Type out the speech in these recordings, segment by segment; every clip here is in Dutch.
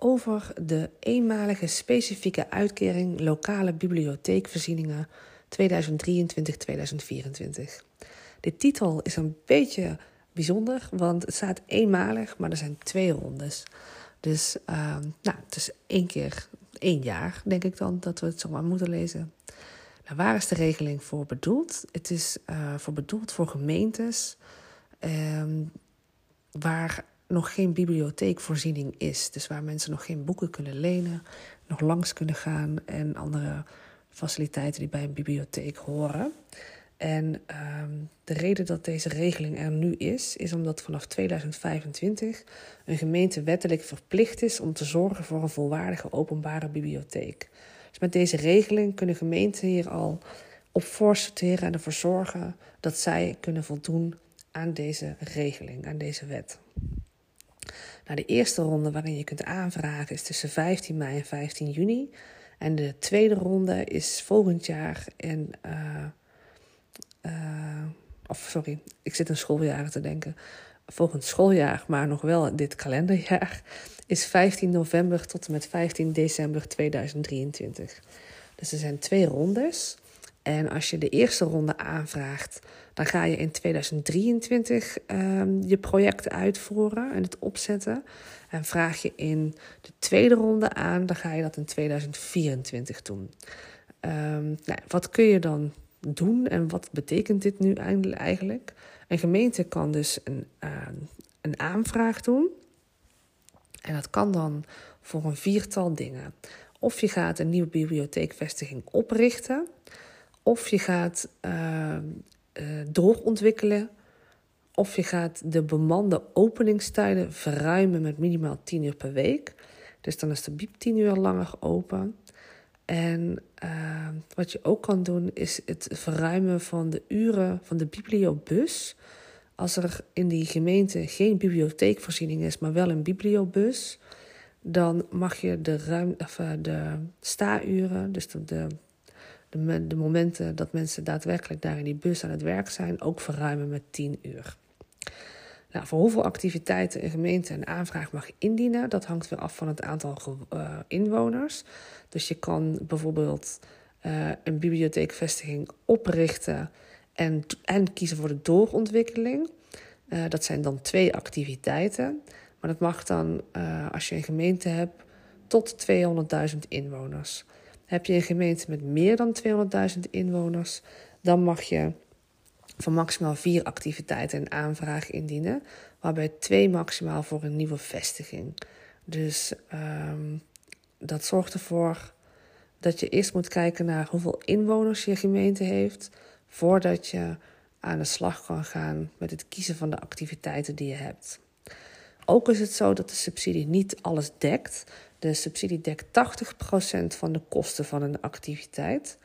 over de eenmalige specifieke uitkering lokale bibliotheekvoorzieningen 2023-2024. De titel is een beetje bijzonder, want het staat eenmalig, maar er zijn twee rondes. Dus uh, nou, het is één keer één jaar, denk ik dan, dat we het zomaar moeten lezen. Nou, waar is de regeling voor bedoeld? Het is uh, voor bedoeld voor gemeentes uh, waar nog geen bibliotheekvoorziening is. Dus waar mensen nog geen boeken kunnen lenen, nog langs kunnen gaan en andere faciliteiten die bij een bibliotheek horen. En ehm, de reden dat deze regeling er nu is, is omdat vanaf 2025 een gemeente wettelijk verplicht is om te zorgen voor een volwaardige openbare bibliotheek. Dus met deze regeling kunnen gemeenten hier al op voorsorteren en ervoor zorgen dat zij kunnen voldoen aan deze regeling, aan deze wet. Nou, de eerste ronde waarin je kunt aanvragen is tussen 15 mei en 15 juni. En de tweede ronde is volgend jaar in. Uh, uh, of sorry, ik zit een schooljaar te denken. Volgend schooljaar, maar nog wel dit kalenderjaar, is 15 november tot en met 15 december 2023. Dus er zijn twee rondes. En als je de eerste ronde aanvraagt, dan ga je in 2023 um, je project uitvoeren en het opzetten. En vraag je in de tweede ronde aan, dan ga je dat in 2024 doen. Um, nou, wat kun je dan doen en wat betekent dit nu eigenlijk? Een gemeente kan dus een, uh, een aanvraag doen. En dat kan dan voor een viertal dingen. Of je gaat een nieuwe bibliotheekvestiging oprichten. Of je gaat uh, uh, doorontwikkelen. Of je gaat de bemande openingstijden verruimen met minimaal 10 uur per week. Dus dan is de biep 10 uur langer open. En uh, wat je ook kan doen is het verruimen van de uren van de bibliobus. Als er in die gemeente geen bibliotheekvoorziening is, maar wel een bibliobus, dan mag je de, ruim, of, uh, de sta-uren, dus de de, de momenten dat mensen daadwerkelijk daar in die bus aan het werk zijn, ook verruimen met 10 uur. Nou, voor hoeveel activiteiten een gemeente een aanvraag mag indienen, dat hangt weer af van het aantal uh, inwoners. Dus je kan bijvoorbeeld uh, een bibliotheekvestiging oprichten en, en kiezen voor de doorontwikkeling. Uh, dat zijn dan twee activiteiten. Maar dat mag dan, als je een gemeente hebt, tot 200.000 inwoners. Heb je een gemeente met meer dan 200.000 inwoners, dan mag je van maximaal vier activiteiten een aanvraag indienen, waarbij twee maximaal voor een nieuwe vestiging. Dus um, dat zorgt ervoor dat je eerst moet kijken naar hoeveel inwoners je gemeente heeft, voordat je aan de slag kan gaan met het kiezen van de activiteiten die je hebt. Ook is het zo dat de subsidie niet alles dekt. De subsidie dekt 80% van de kosten van een activiteit.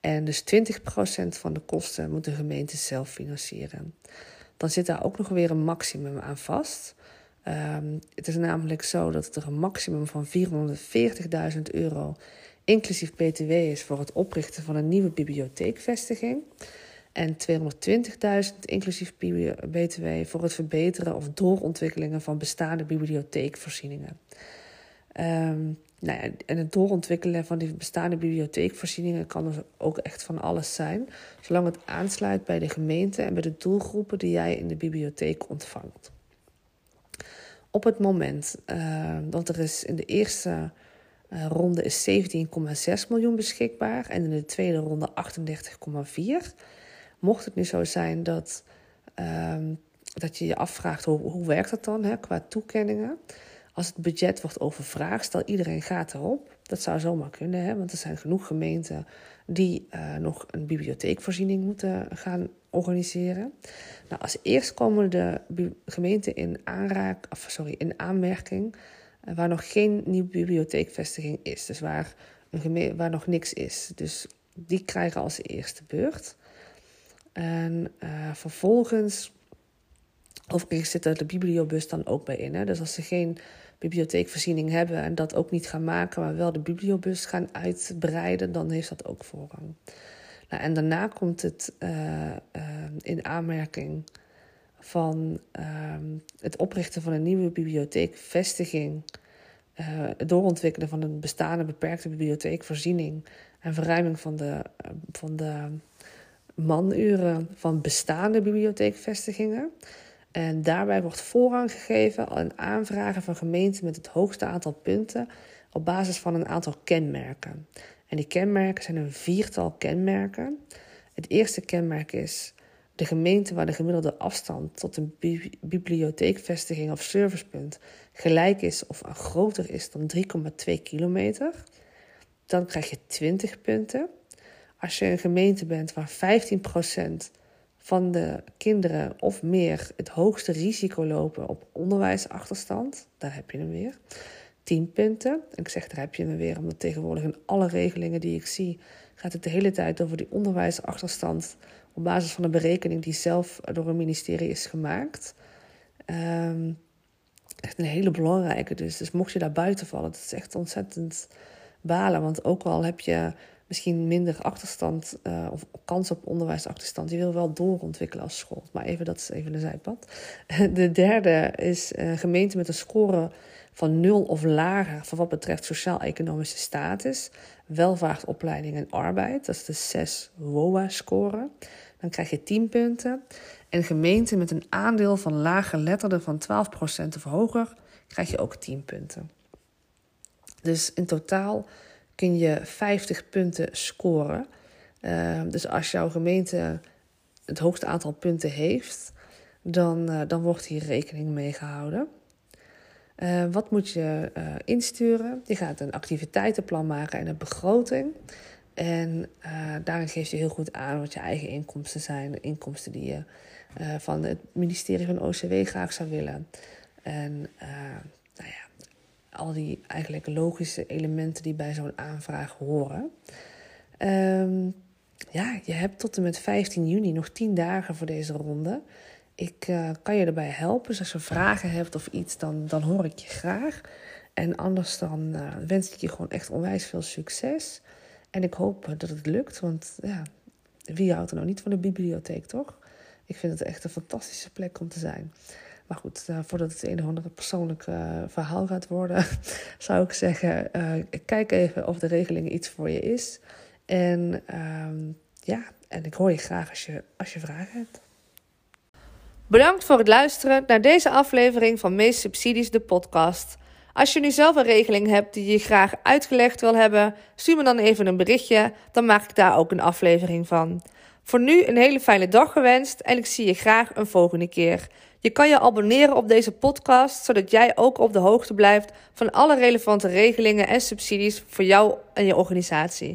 En dus 20% van de kosten moet de gemeente zelf financieren. Dan zit daar ook nog weer een maximum aan vast. Um, het is namelijk zo dat er een maximum van 440.000 euro inclusief BTW is voor het oprichten van een nieuwe bibliotheekvestiging. En 220.000 inclusief BTW voor het verbeteren of doorontwikkelingen van bestaande bibliotheekvoorzieningen. Um, nou ja, en het doorontwikkelen van die bestaande bibliotheekvoorzieningen kan dus ook echt van alles zijn, zolang het aansluit bij de gemeente en bij de doelgroepen die jij in de bibliotheek ontvangt. Op het moment uh, dat er is in de eerste uh, ronde is 17,6 miljoen beschikbaar en in de tweede ronde 38,4. Mocht het nu zo zijn dat, uh, dat je je afvraagt hoe, hoe werkt dat dan hè, qua toekenningen, als het budget wordt overvraagd, stel iedereen gaat erop. Dat zou zomaar kunnen, hè? want er zijn genoeg gemeenten die uh, nog een bibliotheekvoorziening moeten gaan organiseren. Nou, als eerst komen de gemeenten in, aanraak, of sorry, in aanmerking uh, waar nog geen nieuwe bibliotheekvestiging is. Dus waar, een waar nog niks is. Dus die krijgen als eerste beurt. En uh, vervolgens, overigens zit er de bibliobus dan ook bij in. Hè? Dus als ze geen bibliotheekvoorziening hebben en dat ook niet gaan maken, maar wel de bibliobus gaan uitbreiden, dan heeft dat ook voorrang. Nou, en daarna komt het uh, uh, in aanmerking van ehm, het oprichten van een nieuwe bibliotheekvestiging, uh, het doorontwikkelen van een bestaande beperkte bibliotheekvoorziening en verruiming van de, van de manuren van bestaande bibliotheekvestigingen. En daarbij wordt voorrang gegeven aan aanvragen van gemeenten met het hoogste aantal punten op basis van een aantal kenmerken. En die kenmerken zijn een viertal kenmerken. Het eerste kenmerk is de gemeente waar de gemiddelde afstand tot een bibliotheekvestiging of servicepunt gelijk is of groter is dan 3,2 kilometer. Dan krijg je 20 punten. Als je een gemeente bent waar 15% van de kinderen of meer het hoogste risico lopen op onderwijsachterstand, daar heb je hem weer. 10 punten. En ik zeg, daar heb je hem weer, omdat tegenwoordig in alle regelingen die ik zie, gaat het de hele tijd over die onderwijsachterstand op basis van een berekening die zelf door een ministerie is gemaakt. Um, echt een hele belangrijke dus. Dus mocht je daar buiten vallen, dat is echt ontzettend balen. Want ook al heb je misschien minder achterstand uh, of kans op onderwijsachterstand. Je wil wel doorontwikkelen als school. Maar even, dat is even een zijpad. De derde is uh, gemeente met een score van nul of lager voor wat betreft sociaal-economische status, welvaart, opleiding en arbeid. Dat is de 6 WOA-score. Dan krijg je 10 punten. En gemeente met een aandeel van lage letterden van 12% of hoger krijg je ook 10 punten. Dus in totaal kun je 50 punten scoren. Uh, dus als jouw gemeente het hoogste aantal punten heeft, dan, uh, dan wordt hier rekening mee gehouden. Uh, wat moet je insturen? Je gaat een activiteitenplan maken en een begroting. En daarin geef je heel goed aan wat je eigen inkomsten zijn. Inkomsten die je van het ministerie van OCW graag zou willen. En al die eigenlijk logische elementen die bij zo'n aanvraag horen. Um, ja, je hebt tot en met 15 juni nog 10 dagen voor deze ronde. Ik uh, kan je erbij helpen. Dus als je vragen hebt of iets, dan, dan hoor ik je graag. En anders dan uh, wens ik je gewoon echt onwijs veel succes. En ik hoop dat het lukt, want ja, wie houdt er nou niet van de bibliotheek, toch? Ik vind het echt een fantastische plek om te zijn. Maar goed, uh, voordat het een of andere persoonlijk uh, verhaal gaat worden, zou ik zeggen: uh, kijk even of de regeling iets voor je is. En ehm, ja, en ik hoor je graag als je, als je vragen hebt. Bedankt voor het luisteren naar deze aflevering van Meest Subsidies, de podcast. Als je nu zelf een regeling hebt die je graag uitgelegd wil hebben, stuur me dan even een berichtje, dan maak ik daar ook een aflevering van. Voor nu een hele fijne dag gewenst en ik zie je graag een volgende keer. Je kan je abonneren op deze podcast, zodat jij ook op de hoogte blijft van alle relevante regelingen en subsidies voor jou en je organisatie.